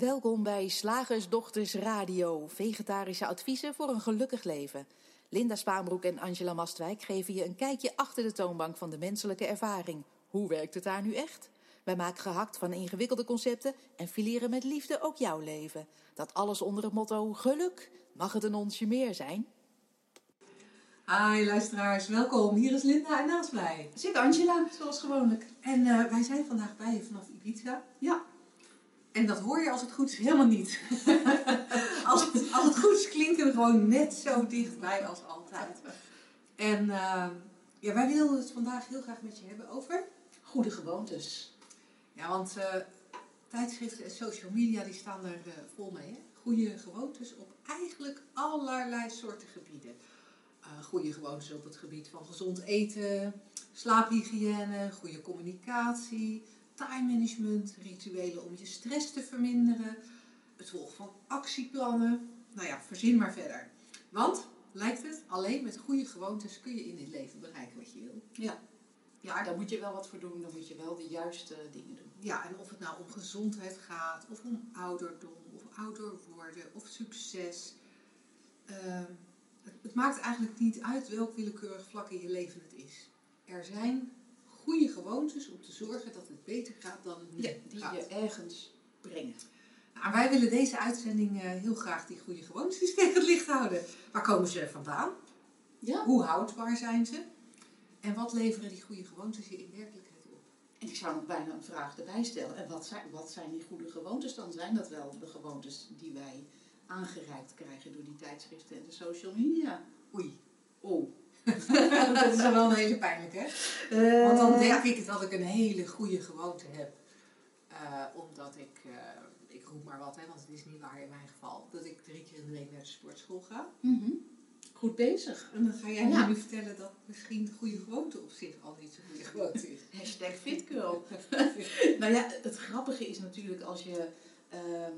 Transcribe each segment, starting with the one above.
Welkom bij Slagersdochters Radio, vegetarische adviezen voor een gelukkig leven. Linda Spaanbroek en Angela Mastwijk geven je een kijkje achter de toonbank van de menselijke ervaring. Hoe werkt het daar nu echt? Wij maken gehakt van ingewikkelde concepten en fileren met liefde ook jouw leven. Dat alles onder het motto geluk. Mag het een onsje meer zijn? Hi luisteraars, welkom. Hier is Linda en naast mij. Zit Angela, zoals gewoonlijk. En eh, wij zijn vandaag bij je vanaf Ibiza. Ja. En dat hoor je als het goed is helemaal niet. als, het, als het goed is klinken we gewoon net zo dichtbij als altijd. En eh, ja, wij willen het vandaag heel graag met je hebben over... Goede gewoontes. Ja, want eh, tijdschriften en social media die staan er eh, vol mee. Hè? Goede gewoontes op eigenlijk allerlei soorten gebieden. Eh, goede gewoontes op het gebied van gezond eten, slaaphygiëne, goede communicatie, time management, rituelen om je stress te verminderen, het volgen van actieplannen. Nou ja, verzin maar verder. Want, lijkt het, alleen met goede gewoontes kun je in dit leven bereiken wat je wil. Ja. Ja, daar moet je wel wat voor doen. Dan moet je wel de juiste dingen doen. Ja, en of het nou om gezondheid gaat, of om ouderdom, of ouder worden, of succes. Ehm, het, het maakt eigenlijk niet uit welk willekeurig vlak in je leven het is. Er zijn goede gewoontes om te zorgen dat het beter gaat dan het niet Ja, die gaat. je ergens brengen. Nou, wij willen deze uitzending eh, heel graag die goede gewoontes tegen het licht houden. Waar komen ze vandaan? Ja. Hoe houdbaar zijn ze? En wat leveren die goede gewoontes je in werkelijkheid op? En ik zou nog bijna een vraag erbij stellen. En wat zijn, wat zijn die goede gewoontes dan? Zijn dat wel de gewoontes die wij aangereikt krijgen door die tijdschriften en de social media? Oei. Oh. dat is dan wel een hele pijnlijke, hè? Want dan denk ik dat ik een hele goede gewoonte heb. Eh, omdat ik, eh, ik roep maar wat, hè, want het is niet waar in mijn geval, dat ik drie keer in de week naar de sportschool ga. Mhm. Goed bezig. En dan ga jij Ja. nu vertellen dat misschien de goede gewoonte op zich al niet zo'n goede gewoonte is. Hashtag fitgirl. nou ja, het grappige is natuurlijk als je, ehm,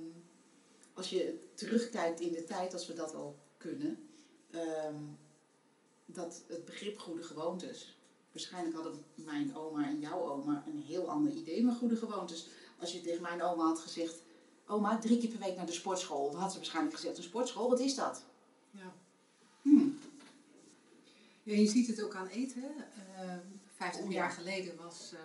als je terugkijkt in de tijd, als we dat al kunnen, ehm, dat het begrip goede gewoontes. Waarschijnlijk hadden mijn oma en jouw oma een heel ander idee met goede gewoontes. Als je tegen mijn oma had gezegd, oma, drie keer per week naar de sportschool. Dan had ze waarschijnlijk gezegd, een sportschool, wat is dat? Ja. Hmm. Ja, je ziet het ook aan eten. Eh, 50 Oh, ja. jaar geleden was eh,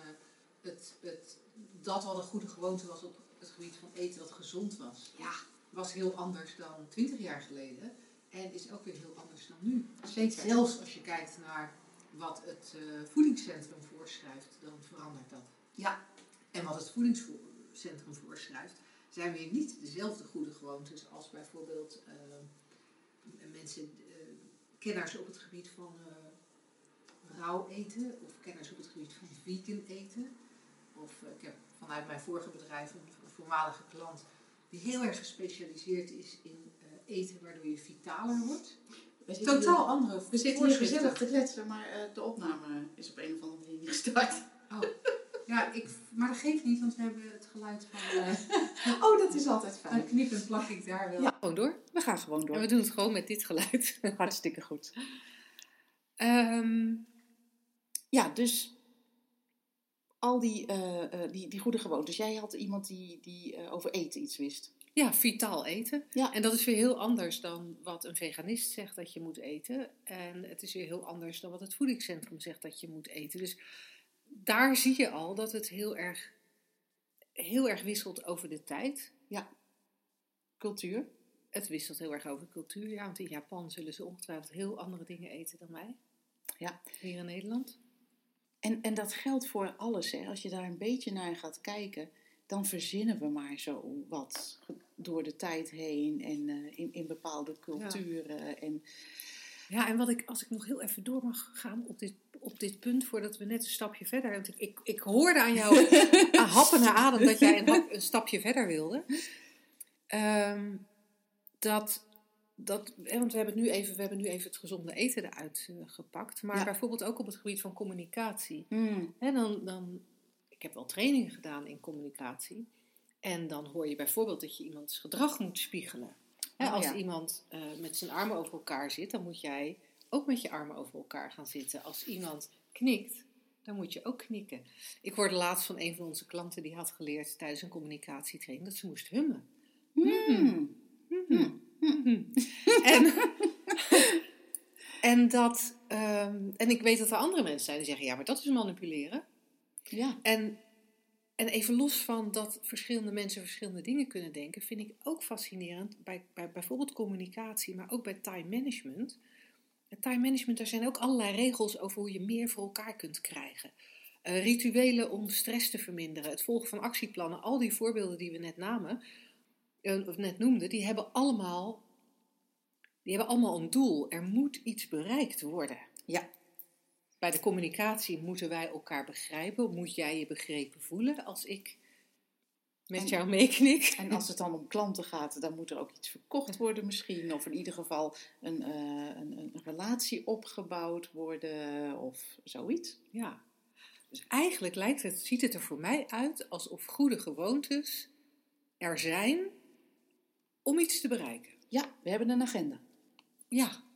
het, het, dat wat een goede gewoonte was op het gebied van eten wat gezond was, Ja, was heel anders dan 20 jaar geleden. En is ook weer heel anders dan nu. zeker. Zelfs als je kijkt naar wat het eh, voedingscentrum voorschrijft, dan verandert dat. Ja. En wat het voedingscentrum voorschrijft, zijn weer niet dezelfde goede gewoontes als bijvoorbeeld eh, mensen, eh, kenners op het gebied van rauw eten, of kenners op het gebied van vegan eten. Of ik heb vanuit mijn vorige bedrijf een, voormalige klant die heel erg gespecialiseerd is in eten waardoor je vitaler wordt. We zitten hier- Totaal andere We zitten hier gezellig te kletsen, maar eh, de opname is op een of andere manier niet gestart. Oh. Ja, ik, maar dat geeft niet, want we hebben het geluid van eh Oh, dat is altijd fijn. knip en plak ik daar wel. Ja, gewoon door. We gaan gewoon En door. we doen het gewoon met dit geluid. Hartstikke goed. Ehm, ja, dus al die, eh, die, die goede gewoontes. Jij had iemand die, die over eten iets wist. Ja, vitaal eten. Ja. En dat is weer heel anders dan wat een veganist zegt dat je moet eten. En het is weer heel anders dan wat het voedingscentrum zegt dat je moet eten. Dus daar zie je al dat het heel erg, heel erg wisselt over de tijd. Cultuur. Het wisselt heel erg over cultuur. Ja, want in Japan zullen ze ongetwijfeld heel andere dingen eten dan wij. Ja. Hier in Nederland. En, en dat geldt voor alles. Hè. Als je daar een beetje naar gaat kijken, dan verzinnen we maar zo wat door de tijd heen en eh, in, in bepaalde culturen. En, Ja, en wat ik, als ik nog heel even door mag gaan op dit, op dit punt, voordat we net een stapje verder. Want ik, ik, ik hoorde aan jou happen naar adem dat jij een, hap- een stapje verder wilde. Ehm, dat, dat, want we hebben, nu even, we hebben nu even het gezonde eten eruit eh, gepakt. Maar Ja. bijvoorbeeld ook op het gebied van communicatie. Hè, dan, dan, ik heb wel trainingen gedaan in communicatie. En dan hoor je bijvoorbeeld dat je iemands gedrag moet spiegelen. Hè, Oh, als ja. iemand eh, met zijn armen over elkaar zit, dan moet jij ook met je armen over elkaar gaan zitten. Als iemand knikt, dan moet je ook knikken. Ik hoorde laatst van een van onze klanten die had geleerd tijdens een communicatietraining dat ze moest hummen. Hmm. Mhm. Mhm. En, en, dat, ehm, en ik weet dat er andere mensen zijn die zeggen, ja, maar dat is manipuleren. Ja. En, en even los van dat verschillende mensen verschillende dingen kunnen denken, vind ik ook fascinerend bij, bij bijvoorbeeld communicatie, maar ook bij time management. Time management, daar zijn ook allerlei regels over hoe je meer voor elkaar kunt krijgen. Eh, rituelen om stress te verminderen, het volgen van actieplannen, al die voorbeelden die we net namen, eh, of net noemden, die hebben allemaal, die hebben allemaal een doel. Er moet iets bereikt worden. Ja. Bij de communicatie moeten wij elkaar begrijpen. Moet jij je begrepen voelen als ik met En- jou meeknik? En als het dan om klanten gaat, dan moet er ook iets verkocht worden misschien. Of in ieder geval een, eh, een, een relatie opgebouwd worden of zoiets. Ja. Dus eigenlijk lijkt het, ziet het er voor mij uit alsof goede gewoontes er zijn om iets te bereiken. Ja, we hebben een agenda. Ja.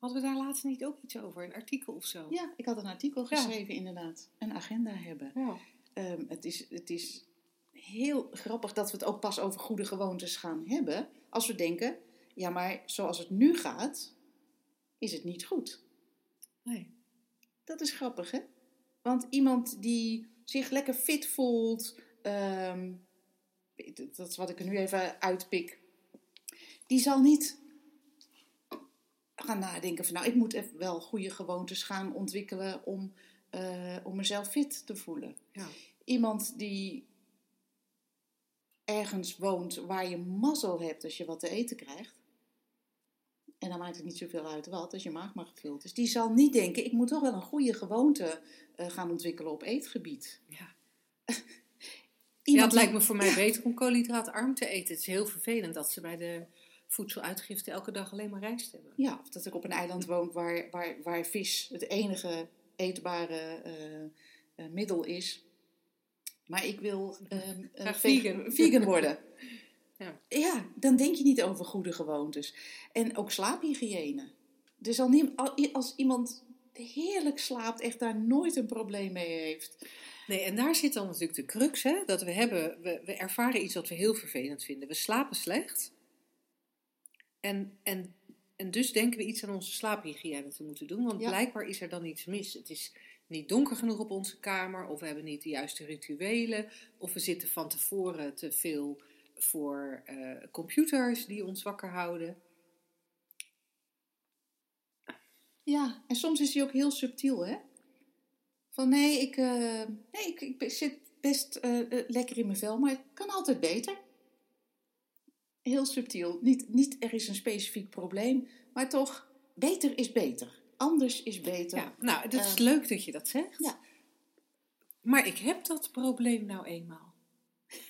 Hadden we daar laatst niet ook iets over? Een artikel of zo? Ja, ik had een artikel Ja. geschreven inderdaad. Een agenda hebben. Ja. Ehm, het, is, het is heel grappig dat we het ook pas over goede gewoontes gaan hebben. Als we denken, ja maar zoals het nu gaat, is het niet goed. Nee. Dat is grappig, hè? Want iemand die zich lekker fit voelt, ehm, dat is wat ik er nu even uitpik, die zal niet gaan nadenken van, nou, ik moet even wel goede gewoontes gaan ontwikkelen om, eh, om mezelf fit te voelen. Ja. Iemand die ergens woont waar je mazzel hebt als je wat te eten krijgt. En dan maakt het niet zoveel uit wat, als je maag maar gevuld is. Die zal niet denken, ik moet toch wel een goede gewoonte eh, gaan ontwikkelen op eetgebied. Ja. Iemand ja, het lijkt me voor mij beter om koolhydraatarm te eten. Het is heel vervelend dat ze bij de voedseluitgifte elke dag alleen maar rijst hebben. Ja, of dat ik op een eiland woon waar, waar, waar vis het enige eetbare eh, eh, middel is. Maar ik wil ehm, eh, vegan. vegan worden. Ja. ja, dan denk je niet over goede gewoontes. En ook slaaphygiëne. Niet, als iemand heerlijk slaapt, echt daar nooit een probleem mee heeft. Nee, en daar zit dan natuurlijk de crux, hè? Dat we hebben, we, we ervaren iets wat we heel vervelend vinden. We slapen slecht. En, en, en dus denken we iets aan onze slaaphygiëne te moeten doen. Want Ja. blijkbaar is er dan iets mis. Het is niet donker genoeg op onze kamer. Of we hebben niet de juiste rituelen. Of we zitten van tevoren te veel voor eh, computers die ons wakker houden. Ja, en soms is die ook heel subtiel, hè? Van nee, ik, eh, nee, ik, ik zit best eh, lekker in mijn vel, maar het kan altijd beter. Heel subtiel. Niet, niet er is een specifiek probleem, maar toch, beter is beter. Anders is beter. Ja, nou, het is Ehm, leuk dat je dat zegt. ja. Maar ik heb dat probleem nou eenmaal.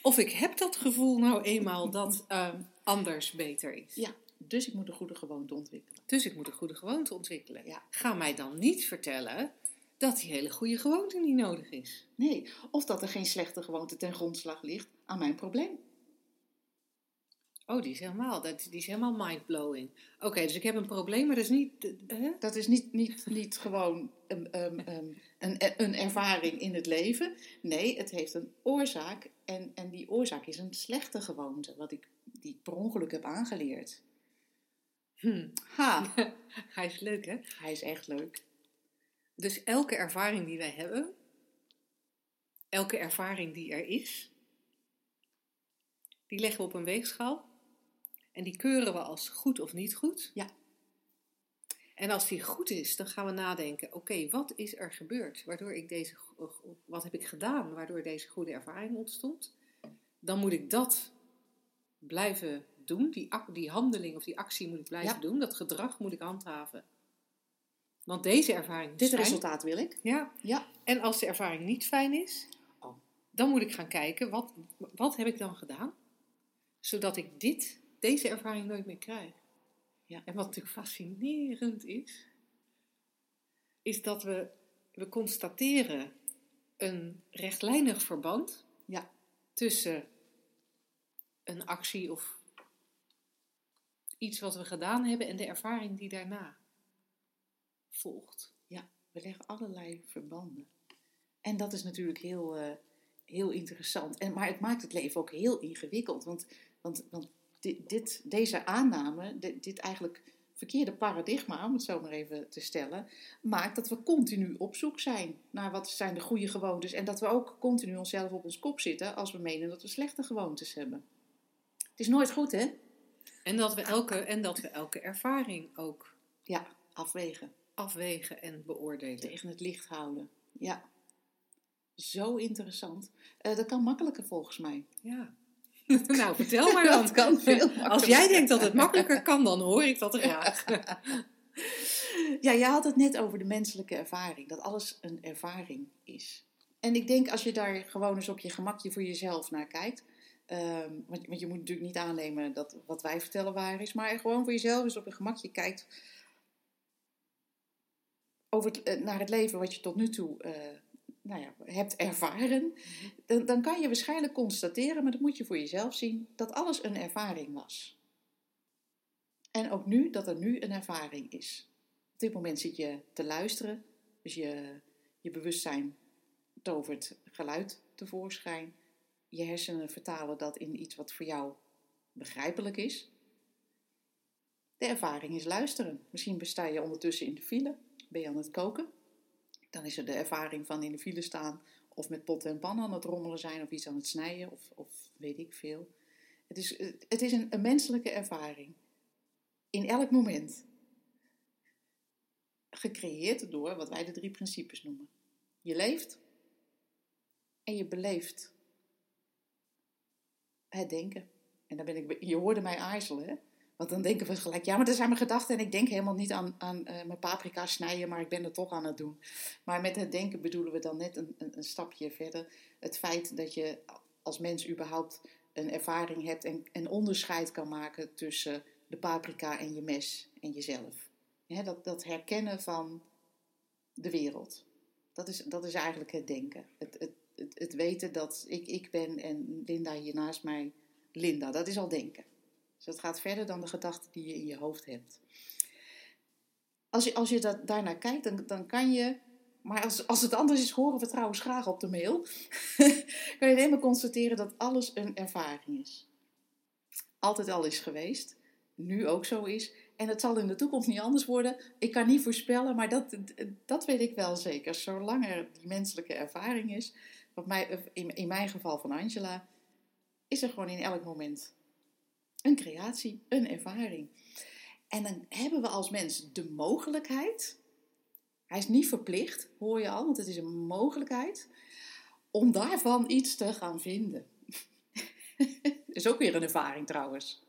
Of ik heb dat gevoel nou eenmaal dat ehm, anders beter is. Ja, dus ik moet een goede gewoonte ontwikkelen. Dus ik moet een goede gewoonte ontwikkelen. Ja. Ga mij dan niet vertellen dat die hele goede gewoonte niet nodig is. Nee, of dat er geen slechte gewoonte ten grondslag ligt aan mijn probleem. Oh, die is helemaal, dat, die is helemaal mindblowing. Oké, dus ik heb een probleem, maar dat is niet... hè? Dat is niet, niet, niet gewoon een, een, een, een, een ervaring in het leven. Nee, het heeft een oorzaak. En, en die oorzaak is een slechte gewoonte, wat ik, die ik per ongeluk heb aangeleerd. Hm. Ha, Hij is leuk, hè? hij is echt leuk. Dus elke ervaring die wij hebben, elke ervaring die er is, die leggen we op een weegschaal en die keuren we als goed of niet goed. Ja. En als die goed is, dan gaan we nadenken: oké, wat is er gebeurd? Waardoor ik deze, go- wat heb ik gedaan waardoor deze goede ervaring ontstond? Dan moet ik dat blijven doen, die, die handeling of die actie moet ik blijven Ja. doen, dat gedrag moet ik handhaven. Want deze ervaring Dit fijn. resultaat wil ik. Ja, Ja, en als de ervaring niet fijn is, Oh. dan moet ik gaan kijken, wat, wat heb ik dan gedaan? Zodat ik dit, deze ervaring nooit meer krijg. Ja. En wat natuurlijk fascinerend is, is dat we, we constateren een rechtlijnig verband ja, tussen een actie of iets wat we gedaan hebben en de ervaring die daarna volgt. ja. We leggen allerlei verbanden. En dat is natuurlijk heel, eh, heel interessant. En, maar het maakt het leven ook heel ingewikkeld. Want Want, want dit, dit, deze aanname, dit, dit eigenlijk verkeerde paradigma, om het zo maar even te stellen, maakt dat we continu op zoek zijn naar wat zijn de goede gewoontes. En dat we ook continu onszelf op ons kop zitten als we menen dat we slechte gewoontes hebben. Het is nooit goed, hè? En dat we elke, en dat we elke ervaring ook Ja, afwegen. afwegen en beoordelen. Tegen het licht houden. Ja. Zo interessant. Eh, dat kan makkelijker volgens mij. Ja. nou, vertel maar dan. Dat kan veel Als jij denkt dat het makkelijker kan, dan hoor ik dat graag. Ja, je had het net over de menselijke ervaring. Dat alles een ervaring is. En ik denk als je daar gewoon eens op je gemakje voor jezelf naar kijkt. ehm, want, want je moet natuurlijk niet aannemen dat wat wij vertellen waar is. Maar gewoon voor jezelf eens op je gemakje kijkt. Over het, eh, naar het leven wat je tot nu toe eh, nou ja, hebt ervaren. Dan, dan kan je waarschijnlijk constateren, maar dat moet je voor jezelf zien. Dat alles een ervaring was. En ook nu, dat er nu een ervaring is. Op dit moment zit je te luisteren. Dus je, je bewustzijn tovert geluid tevoorschijn. Je hersenen vertalen dat in iets wat voor jou begrijpelijk is. De ervaring is luisteren. Misschien besta je ondertussen in de file. Ben je aan het koken. Dan is er de ervaring van in de file staan. Of met potten en pannen aan het rommelen zijn. Of iets aan het snijden. Of, of weet ik veel. Het is, het is een, een menselijke ervaring. In elk moment gecreëerd door wat wij de drie principes noemen. Je leeft en je beleeft het denken. En dan ben ik, je hoorde mij aarzelen, hè? Want dan denken we gelijk, ja, maar dat zijn mijn gedachten en ik denk helemaal niet aan, aan eh, mijn paprika snijden, maar ik ben het toch aan het doen. Maar met het denken bedoelen we dan net een, een, een stapje verder. Het feit dat je als mens überhaupt een ervaring hebt en een onderscheid kan maken tussen de paprika en je mes en jezelf. Dat, dat herkennen van de wereld. Dat is, dat is eigenlijk het denken. Het, het, het weten dat ik ik ben en Linda hier naast mij Linda. Dat is al denken. Dus dat gaat verder dan de gedachten die je in je hoofd hebt. Als je, als je dat, daarnaar kijkt, dan, dan kan je... Maar als, als het anders is, horen we trouwens graag op de mail. kan je alleen maar constateren dat alles een ervaring is. Altijd al is geweest. Nu ook zo is. En het zal in de toekomst niet anders worden. Ik kan niet voorspellen, maar dat, dat weet ik wel zeker. Zolang er die menselijke ervaring is, wat mij, in, in mijn geval van Angela, is er gewoon in elk moment een creatie, een ervaring. En dan hebben we als mens de mogelijkheid, hij is niet verplicht, hoor je al, want het is een mogelijkheid, om daarvan iets te gaan vinden. is ook weer een ervaring trouwens.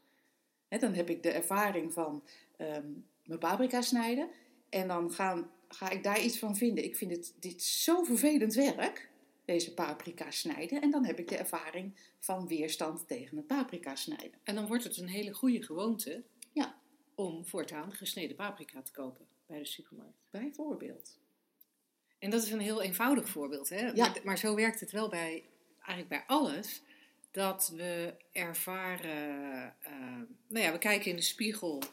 Dan heb ik de ervaring van um, mijn paprika snijden. En dan gaan, ga ik daar iets van vinden. Ik vind het, dit zo vervelend werk, deze paprika snijden. En dan heb ik de ervaring van weerstand tegen het paprika snijden. En dan wordt het een hele goede gewoonte Ja. om voortaan gesneden paprika te kopen bij de supermarkt. Bijvoorbeeld. En dat is een heel eenvoudig voorbeeld. Hè? Ja. Maar, maar zo werkt het wel bij, eigenlijk bij alles. Dat we ervaren, uh, nou ja, we kijken in de spiegel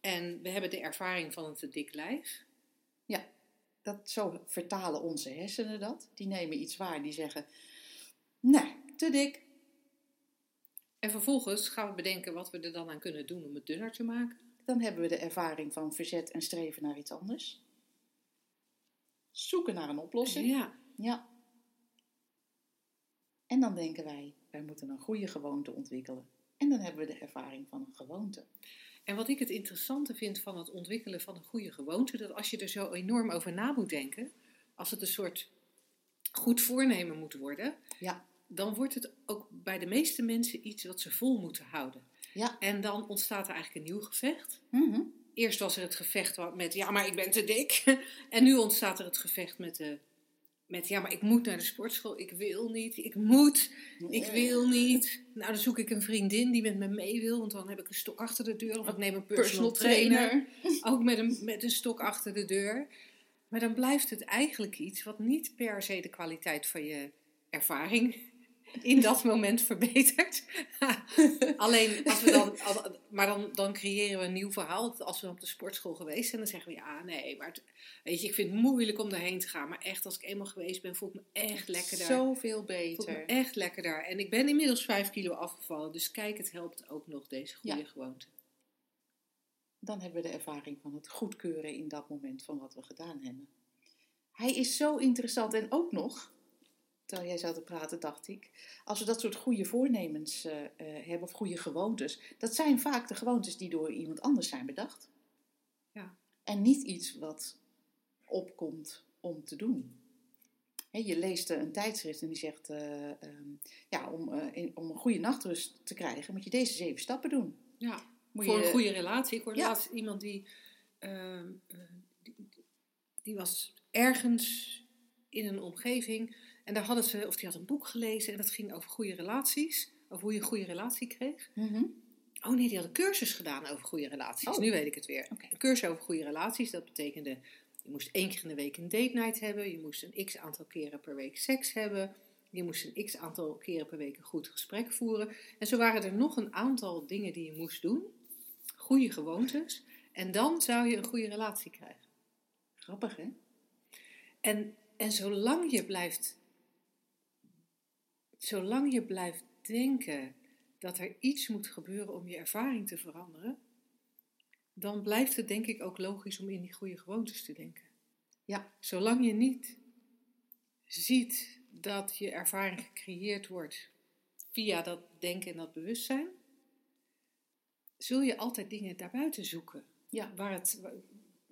en we hebben de ervaring van een te dik lijf. Ja, dat, zo vertalen onze hersenen dat. Die nemen iets waar, die zeggen, nee, te dik. En vervolgens gaan we bedenken wat we er dan aan kunnen doen om het dunner te maken. Dan hebben we de ervaring van verzet en streven naar iets anders. Zoeken naar een oplossing. Ja. Ja. En dan denken wij, wij moeten een goede gewoonte ontwikkelen. En dan hebben we de ervaring van een gewoonte. En wat ik het interessante vind van het ontwikkelen van een goede gewoonte, dat als je er zo enorm over na moet denken, als het een soort goed voornemen moet worden, Ja. dan wordt het ook bij de meeste mensen iets wat ze vol moeten houden. Ja. En dan ontstaat er eigenlijk een nieuw gevecht. Mhm. Eerst was er het gevecht met, ja, maar ik ben te dik. En nu ontstaat er het gevecht met, de, met ja, maar ik moet naar de sportschool. Ik wil niet. Ik moet. Ik wil niet. Nou, dan zoek ik een vriendin die met me mee wil. Want dan heb ik een stok achter de deur. Of ik neem een personal, trainer. Ook met een, met een stok achter de deur. Maar dan blijft het eigenlijk iets wat niet per se de kwaliteit van je ervaring in dat moment verbeterd. Alleen, als we dan, maar dan, dan creëren we een nieuw verhaal. Als we op de sportschool geweest zijn, dan zeggen we ja, nee, maar het- weet je, ik vind het moeilijk om daarheen te gaan. Maar echt, als ik eenmaal geweest ben, voel ik me echt lekker daar. Zoveel voel ik me beter. echt lekker daar. En ik ben inmiddels vijf kilo afgevallen. Dus kijk, het helpt ook nog deze goede Ja. gewoonte. Dan hebben we de ervaring van het goedkeuren in dat moment van wat we gedaan hebben. Hij is zo interessant en ook nog, terwijl jij zat te praten, dacht ik, als we dat soort goede voornemens eh, eh, hebben of goede gewoontes, dat zijn vaak de gewoontes die door iemand anders zijn bedacht. Ja. En niet iets wat opkomt om te doen. Je leest eh, een tijdschrift en die zegt, eh, ehm, ja, om, in- om een goede nachtrust te krijgen, moet je deze zeven stappen doen. Ja, Moet voor je- een goede relatie. Ik hoorde Ja. laatst iemand die, ehm, eh, die, die was ergens in een omgeving en daar hadden ze, of die had een boek gelezen en dat ging over goede relaties, over hoe je een goede relatie kreeg. Mhm. Oh nee, die had een cursus gedaan over goede relaties. Oh. Nu weet ik het weer. Een cursus over goede relaties, dat betekende je moest één keer in de week een date night hebben, je moest een x aantal keren per week seks hebben, je moest een x aantal keren per week een goed gesprek voeren. En zo waren er nog een aantal dingen die je moest doen, goede gewoontes, en dan zou je een goede relatie krijgen. Grappig, hè? En, en zolang je blijft, zolang je blijft denken dat er iets moet gebeuren om je ervaring te veranderen, dan blijft het denk ik ook logisch om in die goede gewoontes te denken. Ja. Zolang je niet ziet dat je ervaring gecreëerd wordt via dat denken en dat bewustzijn, zul je altijd dingen daarbuiten zoeken. Ja. Waar het,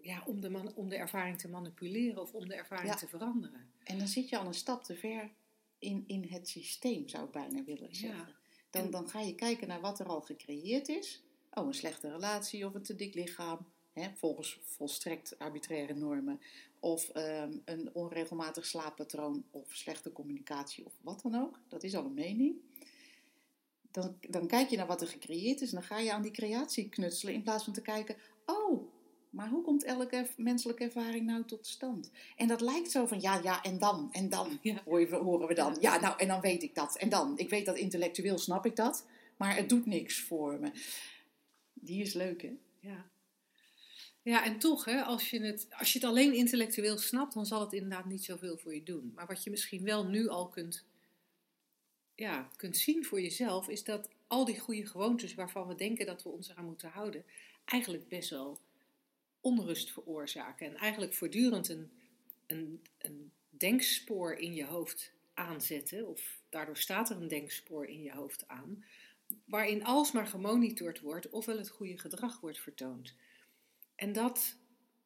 ja, om, de man, om de ervaring te manipuleren of om de ervaring Ja. te veranderen. En dan zit je al een stap te ver in, in het systeem, zou ik bijna willen zeggen. Ja. Dan, dan ga je kijken naar wat er al gecreëerd is. Oh, een slechte relatie of een te dik lichaam. Hè, volgens volstrekt arbitraire normen. Of ehm, een onregelmatig slaappatroon of slechte communicatie of wat dan ook. Dat is al een mening. Dan, dan kijk je naar wat er gecreëerd is en dan ga je aan die creatie knutselen in plaats van te kijken, oh, maar hoe komt elke menselijke ervaring nou tot stand? En dat lijkt zo van, ja, ja, en dan, en dan, Ja. horen we dan. Ja, nou, en dan weet ik dat, en dan. Ik weet dat intellectueel, snap ik dat, maar het doet niks voor me. Die is leuk, hè? Ja. Ja, en toch, hè, als, je het, als je het alleen intellectueel snapt, dan zal het inderdaad niet zoveel voor je doen. Maar wat je misschien wel nu al kunt, ja, kunt zien voor jezelf, is dat al die goede gewoontes waarvan we denken dat we ons eraan moeten houden, eigenlijk best wel onrust veroorzaken. En eigenlijk voortdurend een, een, een denkspoor in je hoofd aanzetten, of daardoor staat er een denkspoor in je hoofd aan, waarin alsmaar gemonitord wordt ofwel het goede gedrag wordt vertoond. En dat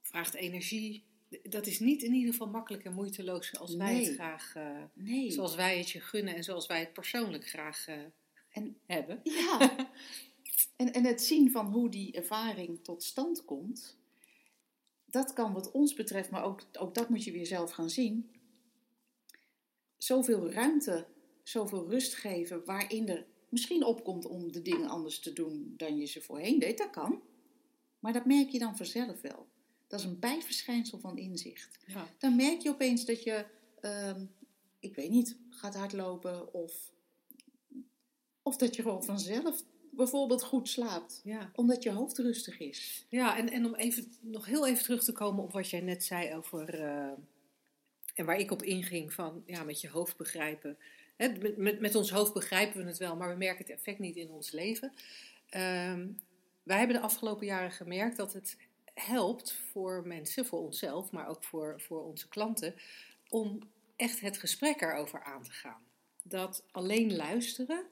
vraagt energie. Dat is niet in ieder geval makkelijk en moeiteloos zoals wij het graag, eh, Nee. zoals wij het je gunnen en zoals wij het persoonlijk graag eh, En- hebben. Ja. en, en het zien van hoe die ervaring tot stand komt, dat kan wat ons betreft, maar ook, ook dat moet je weer zelf gaan zien, zoveel ruimte, zoveel rust geven waarin er misschien opkomt om de dingen anders te doen dan je ze voorheen deed. Dat kan. Maar dat merk je dan vanzelf wel. Dat is een bijverschijnsel van inzicht. Ja. Dan merk je opeens dat je, ehm, ik weet niet, gaat hardlopen of, of dat je gewoon vanzelf bijvoorbeeld goed slaapt. Ja, Omdat je hoofd rustig is. ja en, en om even, nog heel even terug te komen op wat jij net zei over. eh, en waar ik op inging van ja, met je hoofd begrijpen. Met, met ons hoofd begrijpen we het wel, maar we merken het effect niet in ons leven. Ehm, wij hebben de afgelopen jaren gemerkt dat het helpt voor mensen, voor onszelf, maar ook voor, voor onze klanten, om echt het gesprek erover aan te gaan. Dat alleen luisteren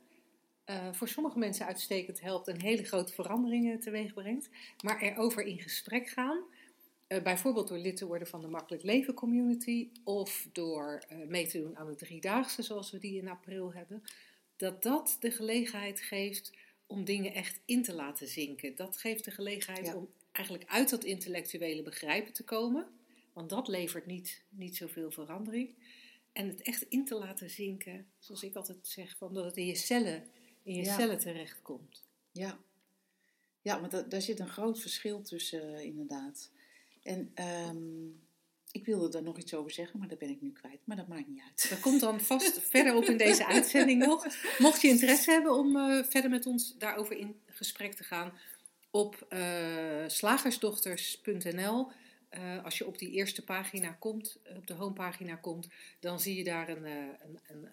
eh, voor sommige mensen uitstekend helpt en hele grote veranderingen teweeg brengt. Maar erover in gesprek gaan, eh, bijvoorbeeld door lid te worden van de Makkelijk Leven Community of door eh, mee te doen aan de Driedaagse zoals we die in april hebben, dat dat de gelegenheid geeft om dingen echt in te laten zinken. Dat geeft de gelegenheid Ja. om eigenlijk uit dat intellectuele begrijpen te komen, want dat levert niet, niet zoveel verandering. En het echt in te laten zinken, zoals ik altijd zeg, van dat het in je cellen, in je Ja. cellen terechtkomt. Ja, ja maar da- daar zit een groot verschil tussen, eh, inderdaad. En ehm, Ik wilde er nog iets over zeggen, maar dat ben ik nu kwijt. Maar dat maakt niet uit. Dat komt dan vast verder op in deze uitzending nog. Mocht je interesse hebben om eh, verder met ons daarover in gesprek te gaan, op uh, slagersdochters.nl. Uh, als je op die eerste pagina komt, op de homepagina komt, dan zie je daar een, een, een,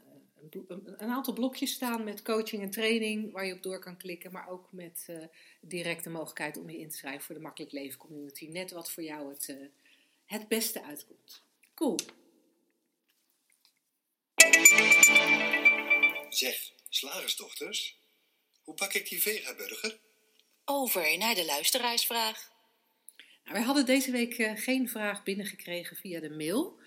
een, een aantal blokjes staan met coaching en training waar je op door kan klikken, maar ook met uh, directe mogelijkheid om je in te schrijven voor de Makkelijk Leven Community. Net wat voor jou het, uh, het beste uitkomt. Cool. Zeg, slagersdochters, hoe pak ik die vegaburger? Over naar de luisteraarsvraag. Nou, wij hadden deze week uh, geen vraag binnengekregen via de mail.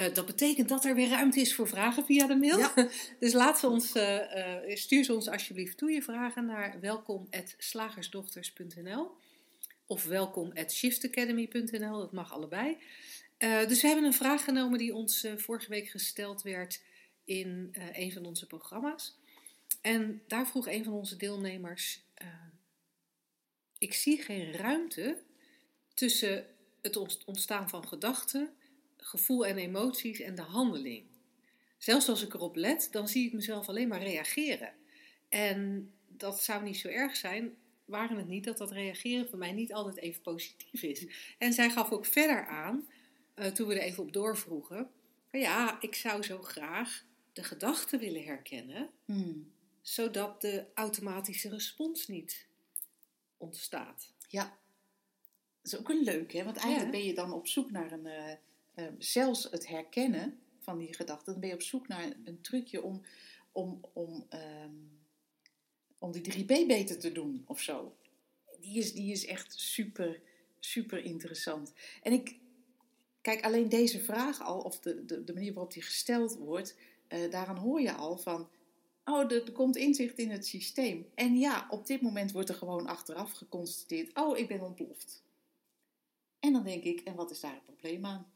Uh, dat betekent dat er weer ruimte is voor vragen via de mail. Ja. dus laat ze ons, uh, uh, stuur ze ons alsjeblieft toe je vragen naar welkom.slagersdochters.nl of welkom.shiftacademy.nl, dat mag allebei. dus we hebben een vraag genomen die ons vorige week gesteld werd in een van onze programma's. En daar vroeg een van onze deelnemers: Ik zie geen ruimte tussen het ontstaan van gedachten gevoel en emoties en de handeling. Zelfs als ik erop let, dan zie ik mezelf alleen maar reageren. En dat zou niet zo erg zijn, waren het niet dat dat reageren voor mij niet altijd even positief is. En zij gaf ook verder aan, uh, toen we er even op doorvroegen, van ja, ik zou zo graag de gedachten willen herkennen, hmm. zodat de automatische respons niet ontstaat. Ja, dat is ook een leuk, hè? Want eigenlijk ja. ben je dan op zoek naar een, uh, zelfs het herkennen van die gedachten, dan ben je op zoek naar een trucje om, om, om, um, om die 3B beter te doen of zo. Die is, die is echt super, super interessant. En ik, kijk, alleen deze vraag al, of de, de, de manier waarop die gesteld wordt, uh, daaraan hoor je al van, oh, er komt inzicht in het systeem. En ja, op dit moment wordt er gewoon achteraf geconstateerd, oh, ik ben ontploft. En dan denk ik, en wat is daar het probleem aan?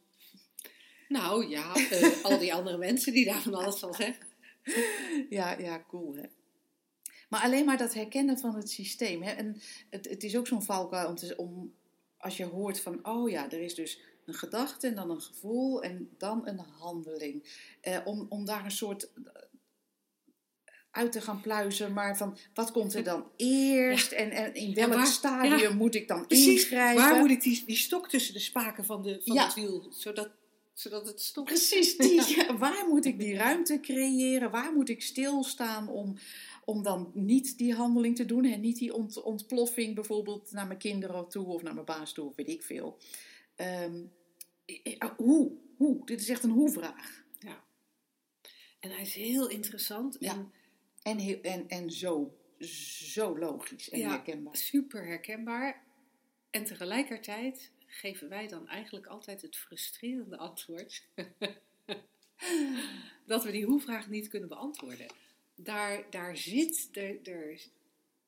Nou ja, uh, al die andere mensen die daar van alles van zeggen. Ja, ja, cool hè. Maar alleen maar dat herkennen van het systeem. Hè? En het, het is ook zo'n valkuil om, te, om als je hoort van, oh ja, er is dus een gedachte en dan een gevoel en dan een handeling. Eh, om, om daar een soort uit te gaan pluizen, maar van wat komt er dan eerst ja. en, en in welk waar, stadium ja, moet ik dan precies, inschrijven? Waar moet ik die, die stok tussen de spaken van, de, van ja. het wiel, zodat, zodat het stopt? Precies, die, waar moet ik die ruimte creëren? Waar moet ik stilstaan om, om dan niet die handeling te doen en niet die ont, ontploffing bijvoorbeeld naar mijn kinderen toe of naar mijn baas toe, of weet ik veel. Um, hoe? Hoe? Dit is echt een hoe-vraag. Ja. En hij is heel interessant. Ja. En, en, heel, en, en zo, zo logisch en ja, herkenbaar. Super herkenbaar. En tegelijkertijd geven wij dan eigenlijk altijd het frustrerende antwoord dat we die hoe-vraag niet kunnen beantwoorden. Daar, daar zit, er, er,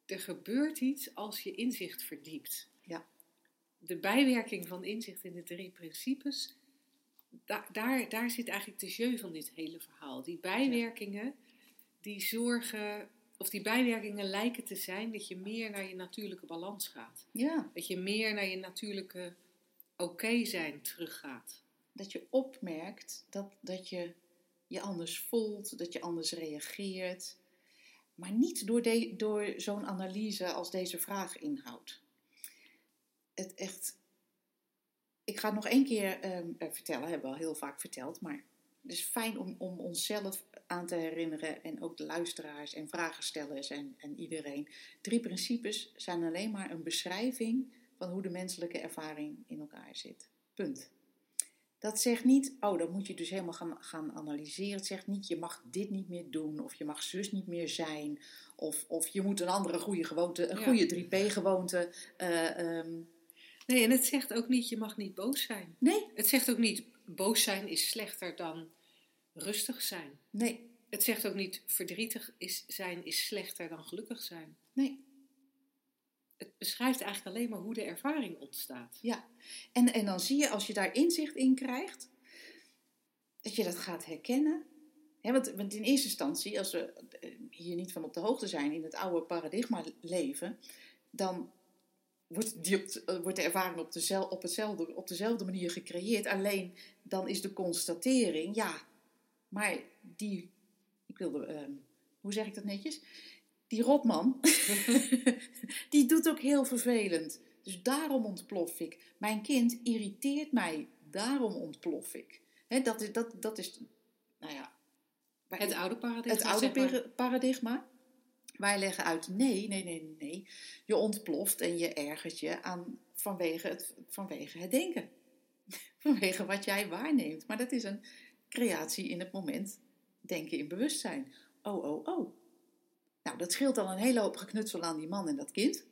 er gebeurt iets als je inzicht verdiept. Ja. De bijwerking van inzicht in de drie principes, daar, daar, daar zit eigenlijk de jeu van dit hele verhaal. Die bijwerkingen, die zorgen, of die bijwerkingen lijken te zijn dat je meer naar je natuurlijke balans gaat. Ja. Dat je meer naar je natuurlijke oké zijn teruggaat. Dat je opmerkt dat, dat je je anders voelt, dat je anders reageert. Maar niet door, de, door zo'n analyse als deze vraag inhoudt. Het echt. Ik ga het nog één keer um, vertellen, hebben we al heel vaak verteld, maar het is fijn om, om onszelf aan te herinneren en ook de luisteraars en vragenstellers en, en iedereen. Drie principes zijn alleen maar een beschrijving van hoe de menselijke ervaring in elkaar zit. Punt. Dat zegt niet, oh, dan moet je dus helemaal gaan, gaan analyseren. Het zegt niet, je mag dit niet meer doen, of je mag zus niet meer zijn, of, of je moet een andere goede gewoonte, een ja. goede 3P-gewoonte. Uh, um... Nee, en het zegt ook niet, je mag niet boos zijn. Nee. Het zegt ook niet, boos zijn is slechter dan rustig zijn. Nee. Het zegt ook niet, verdrietig is, zijn is slechter dan gelukkig zijn. Nee. Het beschrijft eigenlijk alleen maar hoe de ervaring ontstaat. Ja, en, en dan zie je als je daar inzicht in krijgt, dat je dat gaat herkennen. He, want, in eerste instantie, als we hier niet van op de hoogte zijn, in het oude paradigma leven, dan wordt, die eh, wordt de ervaring op, op, hetzelfde, op dezelfde manier gecreëerd. Alleen dan is de constatering, ja, maar die, ik wilde, ehm, hoe zeg ik dat netjes? Die rotman, die doet ook heel vervelend. Dus daarom ontplof ik. Mijn kind irriteert mij, daarom ontplof ik. Dat, is, dat, dat is, nou ja... Het oude paradigma. Het oude zeg maar. peri- paradigma. Wij leggen uit, nee, nee, nee, nee, nee. Je ontploft en je ergert je aan, vanwege, het, vanwege het denken. Vanwege wat jij waarneemt. Maar dat is een creatie in het moment. Denken in bewustzijn. Oh, oh, oh. Nou, dat scheelt al een hele hoop geknutsel aan die man en dat kind.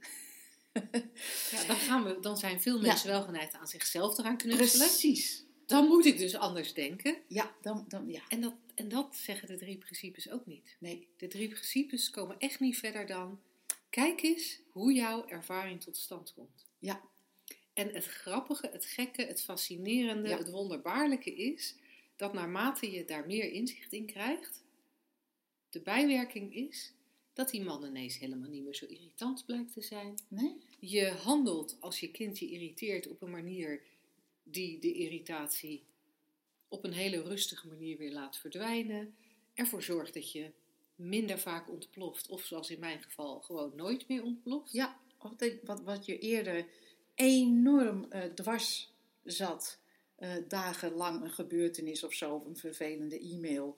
Ja, dan, gaan we, dan zijn veel Ja. mensen wel geneigd aan zichzelf te gaan knutselen. Precies. Dan moet ik dus anders denken. Ja, dan, dan, ja. En dat, en dat zeggen de drie principes ook niet. Nee, De drie principes komen echt niet verder dan... Kijk eens hoe jouw ervaring tot stand komt. ja, En het grappige, het gekke, het fascinerende, Ja. het wonderbaarlijke is... dat naarmate je daar meer inzicht in krijgt... de bijwerking is dat die man ineens helemaal niet meer zo irritant blijkt te zijn. nee. Je handelt als je kind je irriteert op een manier die de irritatie op een hele rustige manier weer laat verdwijnen. Ervoor zorgt dat je minder vaak ontploft, of zoals in mijn geval gewoon nooit meer ontploft. Ja, wat, wat je eerder enorm eh, dwars zat, eh, dagenlang een gebeurtenis of zo, of een vervelende e-mail,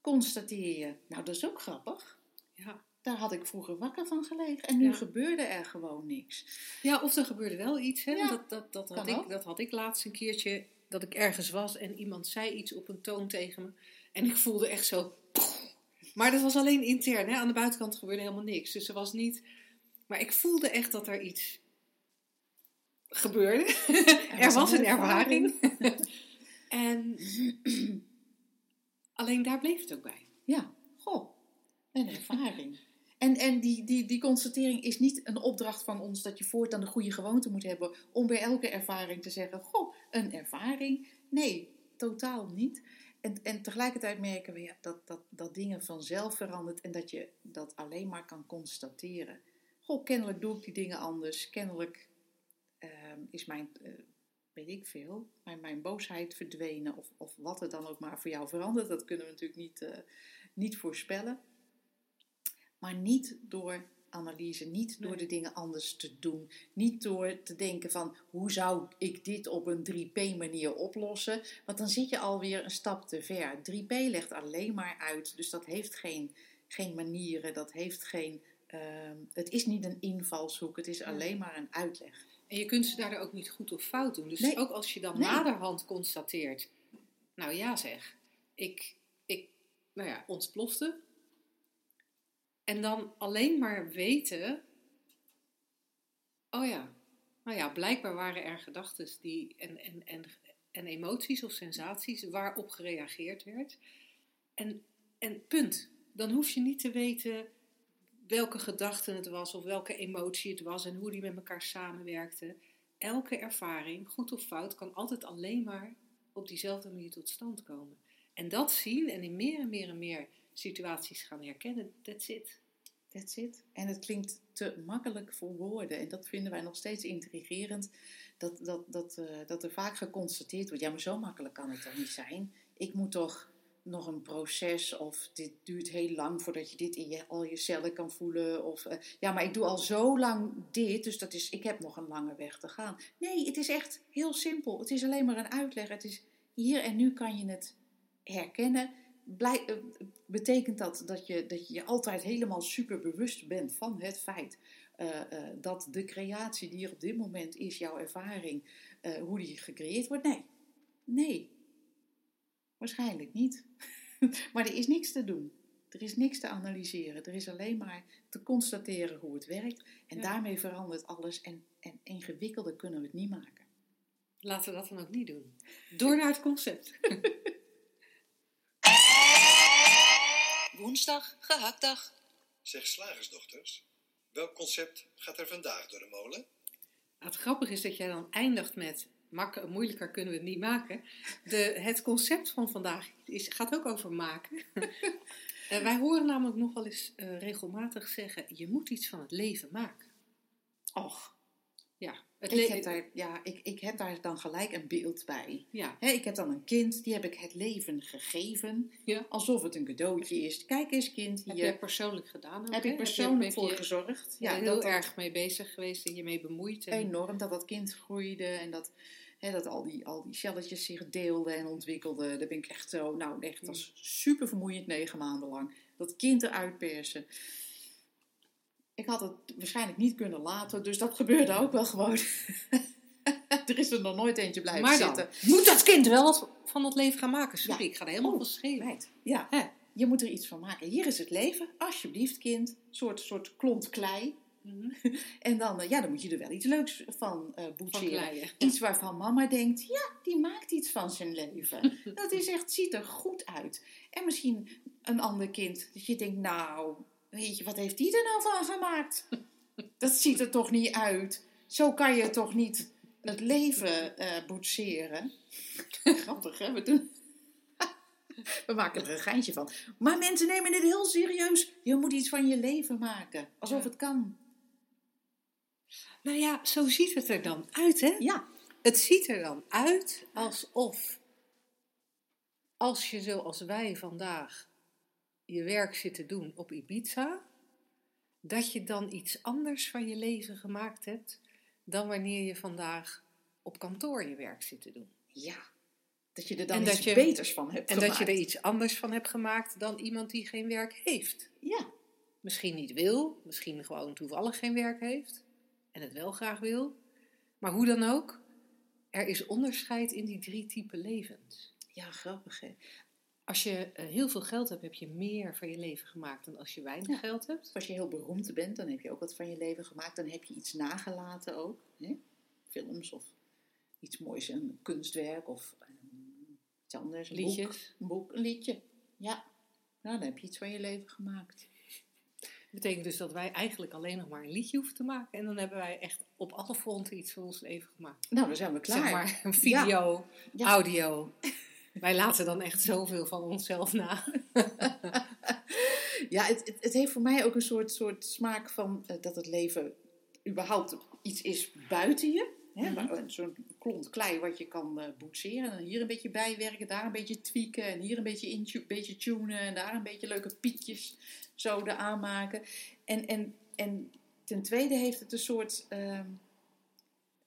constateer je, nou dat is ook grappig. Ja. Daar had ik vroeger wakker van gelegen en nu Ja. gebeurde er gewoon niks. Ja, of er gebeurde wel iets. Hè? Ja, dat, dat, dat, had ik, dat had ik laatst een keertje, dat ik ergens was en iemand zei iets op een toon tegen me. En ik voelde echt zo... Maar dat was alleen intern. Hè? Aan de buitenkant gebeurde helemaal niks. Dus er was niet... Maar ik voelde echt dat er iets gebeurde. er was een ervaring. en alleen daar bleef het ook bij. Ja, goh, een ervaring. En, en die, die, die constatering is niet een opdracht van ons dat je voortaan de goede gewoonte moet hebben om bij elke ervaring te zeggen, goh, een ervaring. Nee, totaal niet. En, en tegelijkertijd merken we ja, dat, dat, dat dingen vanzelf verandert en dat je dat alleen maar kan constateren. Goh, kennelijk doe ik die dingen anders. Kennelijk ehm, is mijn, eh, weet ik veel, mijn, mijn boosheid verdwenen of, of wat er dan ook maar voor jou verandert. Dat kunnen we natuurlijk niet, eh, niet voorspellen. Maar niet door analyse, niet door Nee. de dingen anders te doen. Niet door te denken van hoe zou ik dit op een 3P manier oplossen. Want dan zit je alweer een stap te ver. 3P legt alleen maar uit. Dus dat heeft geen, geen manieren, dat heeft geen... ehm, het is niet een invalshoek, het is alleen maar een uitleg. En je kunt ze daardoor ook niet goed of fout doen. Dus Nee. ook als je dan Nee. naderhand constateert, nou ja zeg, ik, ik nou ja, ontplofte. En dan alleen maar weten, oh ja, nou ja, blijkbaar waren er gedachten en, en, en, en emoties of sensaties waarop gereageerd werd. En, en punt. Dan hoef je niet te weten welke gedachte het was of welke emotie het was en hoe die met elkaar samenwerkten. Elke ervaring, goed of fout, kan altijd alleen maar op diezelfde manier tot stand komen. En dat zien en in meer en meer en meer situaties gaan herkennen, that's it. That's it. En het klinkt te makkelijk voor woorden. En dat vinden wij nog steeds intrigerend. Dat, dat, dat, eh, dat er vaak geconstateerd wordt: ja, maar zo makkelijk kan het toch niet zijn? Ik moet toch nog een proces, of dit duurt heel lang voordat je dit in je, al je cellen kan voelen. Of eh, ja, maar ik doe al zo lang dit, dus dat is, ik heb nog een lange weg te gaan. Nee, het is echt heel simpel. Het is alleen maar een uitleg. Het is hier en nu kan je het herkennen. Blij, eh, betekent dat dat je, dat je je altijd helemaal super bewust bent van het feit eh, eh, dat de creatie die er op dit moment is, jouw ervaring, hoe die gecreëerd wordt? Nee. Nee. Waarschijnlijk niet. maar er is niks te doen. Er is niks te analyseren. Er is alleen maar te constateren hoe het werkt. En Ja. daarmee verandert alles. En, en ingewikkelder kunnen we het niet maken. Laten we dat dan ook niet doen. Door naar het concept. Woensdag, gehaktdag. Zeg slagersdochters, welk concept gaat er vandaag door de molen? Het grappige is dat jij dan eindigt met, mak- moeilijker kunnen we het niet maken. De, het concept van vandaag is, gaat ook over maken. Eh, wij horen namelijk nog wel eens eh, regelmatig zeggen, je moet iets van het leven maken. Och, Ja, het Ik heb, daar, ja, ik, ik heb daar dan gelijk een beeld bij. ja. Hè, ik heb dan een kind, die heb ik het leven gegeven. Ja. Alsof het een cadeautje is. Kijk eens kind, Heb hier jij persoonlijk gedaan ook, heb ik persoonlijk heb voor je, gezorgd. Ja, heel dat, erg mee bezig geweest en je mee bemoeid. En, enorm dat dat kind groeide en dat, hè, dat al, die, al die celletjes zich deelden en ontwikkelden. Daar ben ik echt zo, nou echt, dat was super vermoeiend negen maanden lang. Dat kind eruit persen. Ik had het waarschijnlijk niet kunnen laten, dus dat gebeurde ook wel gewoon. er is er nog nooit eentje blijven maar dan zitten. moet dat kind wel wat van het leven gaan maken. Sorry, Ja. ik ga er helemaal Oh, van schelen. Ja, je moet er iets van maken. Hier is het leven, alsjeblieft kind. Een soort, soort klont klei. Mhm. En dan, eh, ja, dan moet je er wel iets leuks van Van boetseren. kleien. Iets waarvan mama denkt, ja, die maakt iets van zijn leven. dat is echt, ziet er goed uit. En misschien een ander kind, dat je denkt, nou, weet je, wat heeft die er nou van gemaakt? dat ziet er toch niet uit. Zo kan je toch niet het leven eh boetseren. Grappig, hè? We, doen... We maken er een geintje van. Maar mensen nemen dit heel serieus. Je moet iets van je leven maken. Alsof Ja. het kan. Nou ja, zo ziet het er dan uit, hè? Ja, Het ziet er dan uit alsof als je zoals wij vandaag je werk zit te doen op Ibiza, dat je dan iets anders van je leven gemaakt hebt dan wanneer je vandaag op kantoor je werk zit te doen. Ja, dat je er dan En iets je- beters van hebt En dat je gemaakt. er iets anders van hebt gemaakt dan iemand die geen werk heeft. Ja, Misschien niet wil, misschien gewoon toevallig geen werk heeft en het wel graag wil. Maar hoe dan ook, er is onderscheid in die drie typen levens. ja, grappig hè. Als je eh, heel veel geld hebt, heb je meer van je leven gemaakt dan als je weinig Ja. geld hebt. Als je heel beroemd bent, dan heb je ook wat van je leven gemaakt. Dan heb je iets nagelaten ook. Hè? Films of iets moois, een kunstwerk of eh, iets anders. Een Liedjes. Boek, een boek, een liedje. Ja, nou, dan heb je iets van je leven gemaakt. Dat betekent dus dat wij eigenlijk alleen nog maar een liedje hoeven te maken. En dan hebben wij echt op alle fronten iets van ons leven gemaakt. Nou, dan zijn we klaar. Zeg maar een video, Ja. audio. Wij laten dan echt zoveel van onszelf na. Ja, het, het, het heeft voor mij ook een soort, soort smaak van eh, dat het leven überhaupt iets is buiten je. Hè? Mhm. Zo'n klont klei wat je kan eh boetseren. En hier een beetje bijwerken, daar een beetje tweaken. En hier een beetje, in, beetje tunen. En daar een beetje leuke piekjes zoden aanmaken. En, en, en ten tweede heeft het een soort... ehm,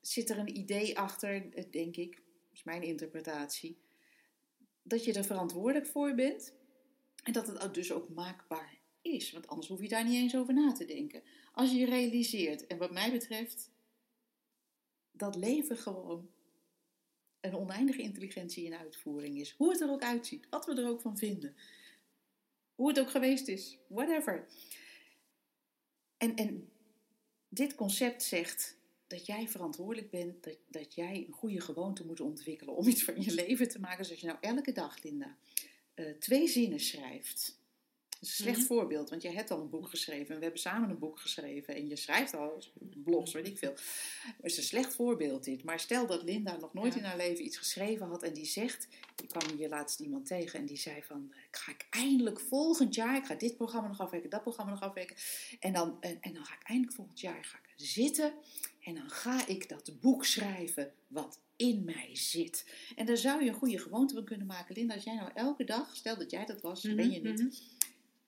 zit er een idee achter, eh, denk ik. Dat is mijn interpretatie. Dat je er verantwoordelijk voor bent. En dat het dus ook maakbaar is. Want anders hoef je daar niet eens over na te denken. Als je je realiseert, en wat mij betreft, dat leven gewoon een oneindige intelligentie in uitvoering is. Hoe het er ook uitziet, wat we er ook van vinden. Hoe het ook geweest is, whatever. En, en dit concept zegt dat jij verantwoordelijk bent, dat, dat jij een goede gewoonte moet ontwikkelen om iets van je leven te maken. Dus als je nou elke dag, Linda, eh, twee zinnen schrijft. Dat is een slecht Mhm. voorbeeld, want jij hebt al een boek geschreven en we hebben samen een boek geschreven en je schrijft al blogs, weet ik veel. Het is een slecht voorbeeld dit, maar stel dat Linda nog nooit Ja. in haar leven iets geschreven had en die zegt, ik kwam hier laatst iemand tegen en die zei van, ik ga ik eindelijk volgend jaar, ik ga dit programma nog afwerken, dat programma nog afwerken en dan, en, en dan ga ik eindelijk volgend jaar ga ik zitten en dan ga ik dat boek schrijven wat in mij zit. En daar zou je een goede gewoonte van kunnen maken. Linda, als jij nou elke dag, stel dat jij dat was, ben je niet, Mhm,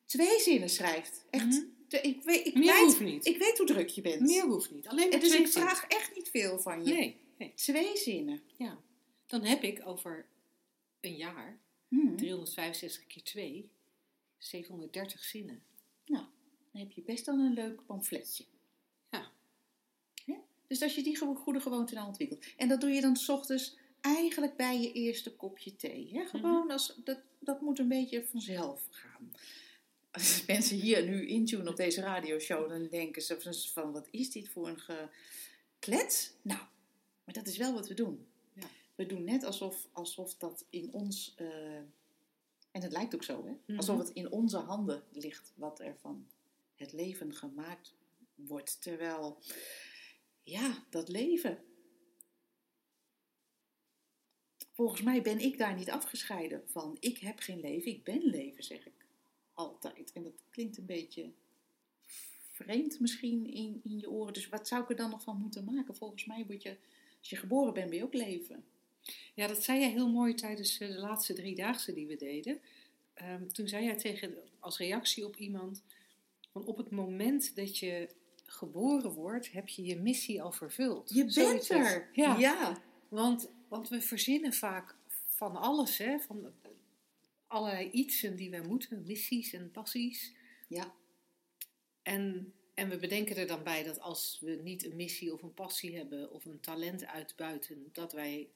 twee zinnen schrijft. Echt. Mhm. ik, weet, ik, Meer weet, hoeft niet. ik weet hoe druk je bent. Meer hoeft niet. Alleen maar dus ik vraag echt niet veel van je. Nee, nee. Twee zinnen. Ja. Dan heb ik over een jaar Hmm. 365 keer 2, 730 zinnen. Nou, dan heb je best dan een leuk pamfletje. Dus als je die go- goede gewoonte nou ontwikkelt. En dat doe je dan 's ochtends eigenlijk bij je eerste kopje thee. Hè? Gewoon als, dat, dat moet een beetje vanzelf gaan. Als mensen hier nu intunen op deze radioshow, dan denken ze van wat is dit voor een geklets? Nou, maar dat is wel wat we doen. Ja. We doen net alsof, alsof dat in ons, eh, en het lijkt ook zo, hè? Mhm. alsof het in onze handen ligt wat er van het leven gemaakt wordt. Terwijl, ja, dat leven. Volgens mij ben ik daar niet afgescheiden van. Ik heb geen leven, ik ben leven, zeg ik altijd. En dat klinkt een beetje vreemd misschien in, in je oren. Dus wat zou ik er dan nog van moeten maken? Volgens mij word je, als je geboren bent, ben je ook leven. Ja, dat zei jij heel mooi tijdens eh, de laatste driedaagse die we deden. Ehm, toen zei jij tegen, als reactie op iemand, van op het moment dat je geboren wordt, heb je je missie al vervuld. Je bent er. Ja, ja. Want, want we verzinnen vaak van alles, hè? van allerlei ietsen die wij moeten, missies en passies. Ja. En, en we bedenken er dan bij dat als we niet een missie of een passie hebben of een talent uitbuiten, dat wij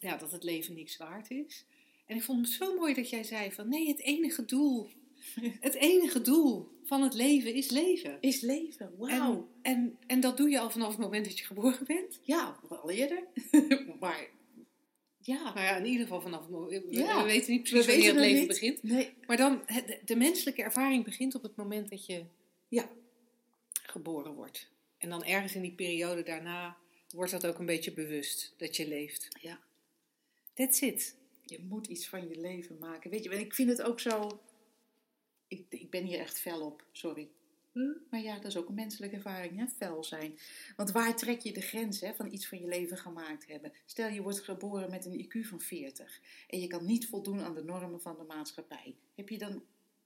ja, dat het leven niks waard is. En ik vond het zo mooi dat jij zei van nee, het enige doel, het enige doel van het leven is leven. Is leven. Wauw. En, en, en dat doe je al vanaf het moment dat je geboren bent. Ja, wel eerder. maar ja, Nou ja, in ieder geval vanaf het moment. We, Ja. we weten niet we precies wanneer het leven niet. begint. Nee. Maar dan, de, de menselijke ervaring begint op het moment dat je Ja. geboren wordt. En dan ergens in die periode daarna wordt dat ook een beetje bewust dat je leeft. Ja. That's it. Je moet iets van je leven maken. Weet je, en ik vind het ook zo. Ik, ik ben hier echt fel op, sorry. Hm? Maar ja, dat is ook een menselijke ervaring, hè? fel zijn. Want waar trek je de grens hè, van iets van je leven gemaakt hebben? Stel je wordt geboren met een IQ van 40 en je kan niet voldoen aan de normen van de maatschappij. Heb je dan,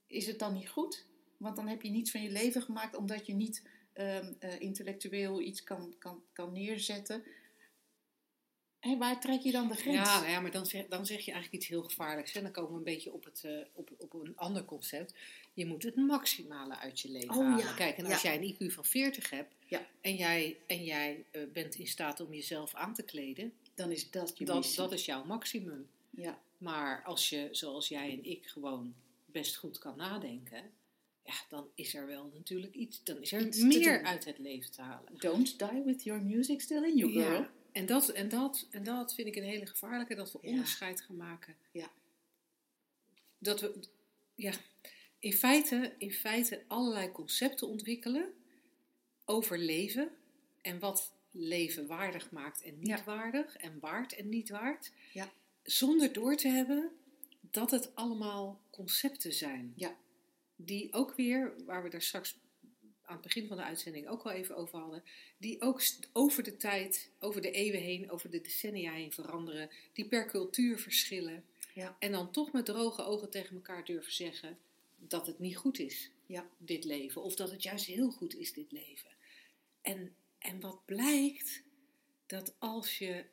is het dan niet goed? Want dan heb je niets van je leven gemaakt omdat je niet ehm, eh, intellectueel iets kan, kan, kan neerzetten. Hé, waar trek je dan de grens? Ja, nou ja, maar dan zeg, dan zeg je eigenlijk iets heel gevaarlijks. En dan komen we een beetje op, het, eh, op, op een ander concept. Je moet het maximale uit je leven Oh, halen. ja. Kijk, en als Ja. jij een IQ van 40 hebt en jij, en jij eh, bent in staat om jezelf aan te kleden, Dan is dat je dat, dat is jouw maximum. Ja. Maar als je, zoals jij en ik, gewoon best goed kan nadenken, ja, dan is er wel natuurlijk iets, dan is er Iets meer uit het leven te halen. Don't die with your music still in you, girl. En dat, en, dat, en dat vind ik een hele gevaarlijke, dat we Ja. onderscheid gaan maken. Ja. Dat we, ja, in feite, in feite allerlei concepten ontwikkelen over leven en wat leven waardig maakt en niet Ja. waardig en waard en niet waard. Ja. Zonder door te hebben dat het allemaal concepten zijn. Ja. Die ook weer, waar we daar straks aan het begin van de uitzending ook al even over hadden, die ook over de tijd, over de eeuwen heen, over de decennia heen veranderen, die per cultuur verschillen. Ja. En dan toch met droge ogen tegen elkaar durven zeggen dat het niet goed is, Ja. dit leven, of dat het juist heel goed is, dit leven. En, en wat blijkt, dat als je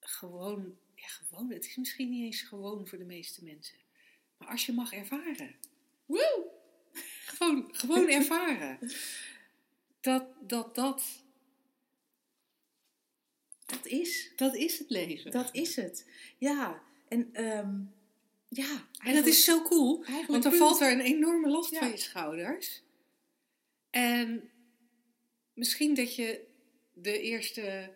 gewoon, ja gewoon, het is misschien niet eens gewoon voor de meeste mensen, maar als je mag ervaren, woe, gewoon, gewoon ervaren, dat dat, dat, Dat is. dat is het leven. Dat is het. Ja. En ehm, ja. en dat is zo cool, want dan valt er een enorme last Ja. van je schouders. En misschien dat je de eerste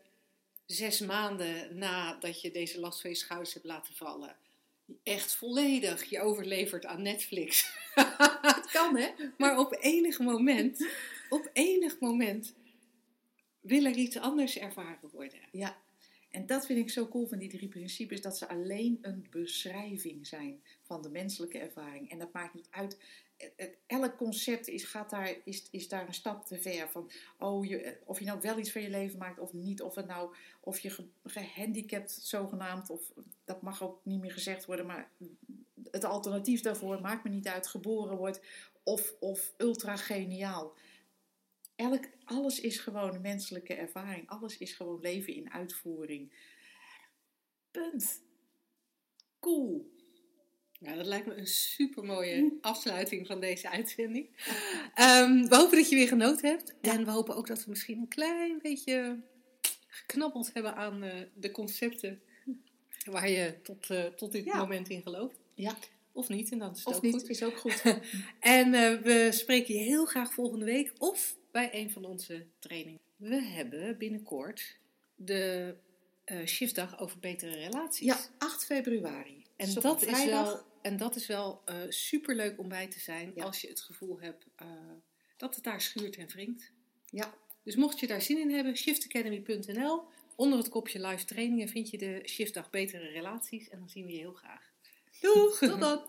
zes maanden nadat je deze last van je schouders hebt laten vallen, echt volledig je overlevert aan Netflix. Het kan, hè? Maar op enig moment, op enig moment wil er iets anders ervaren worden. Ja. En dat vind ik zo cool van die drie principes, dat ze alleen een beschrijving zijn van de menselijke ervaring. En dat maakt niet uit. Het- het- Elk concept is, gaat daar, is, is daar een stap te ver. Van, oh, je, of je nou wel iets van je leven maakt of niet. Of, het nou, of je ge- gehandicapt zogenaamd, of dat mag ook niet meer gezegd worden. Maar het alternatief daarvoor, maakt me niet uit, geboren wordt. Of, of ultra geniaal. Elk, alles is gewoon menselijke ervaring. Alles is gewoon leven in uitvoering. Punt. Cool. Ja, dat lijkt me een super mooie afsluiting van deze uitzending. Ehm, we hopen dat je weer genoten hebt. En we hopen ook dat we misschien een klein beetje geknabbeld hebben aan eh, de concepten waar je tot, eh, tot dit Ja. moment in gelooft. Ja. Of niet, en dan is het Of ook niet, goed. is ook goed. En eh, we spreken je heel graag volgende week of bij een van onze trainingen. We hebben binnenkort de shiftdag over betere relaties. ja, 8 februari. En Dus dat, is wel, en dat is wel eh superleuk om bij te zijn Ja. als je het gevoel hebt eh, dat het daar schuurt en wringt. Ja, Dus mocht je daar zin in hebben, shiftacademy.nl. Onder het kopje live trainingen vind je de shiftdag betere relaties. En dan zien we je heel graag. Doeg! tot dan.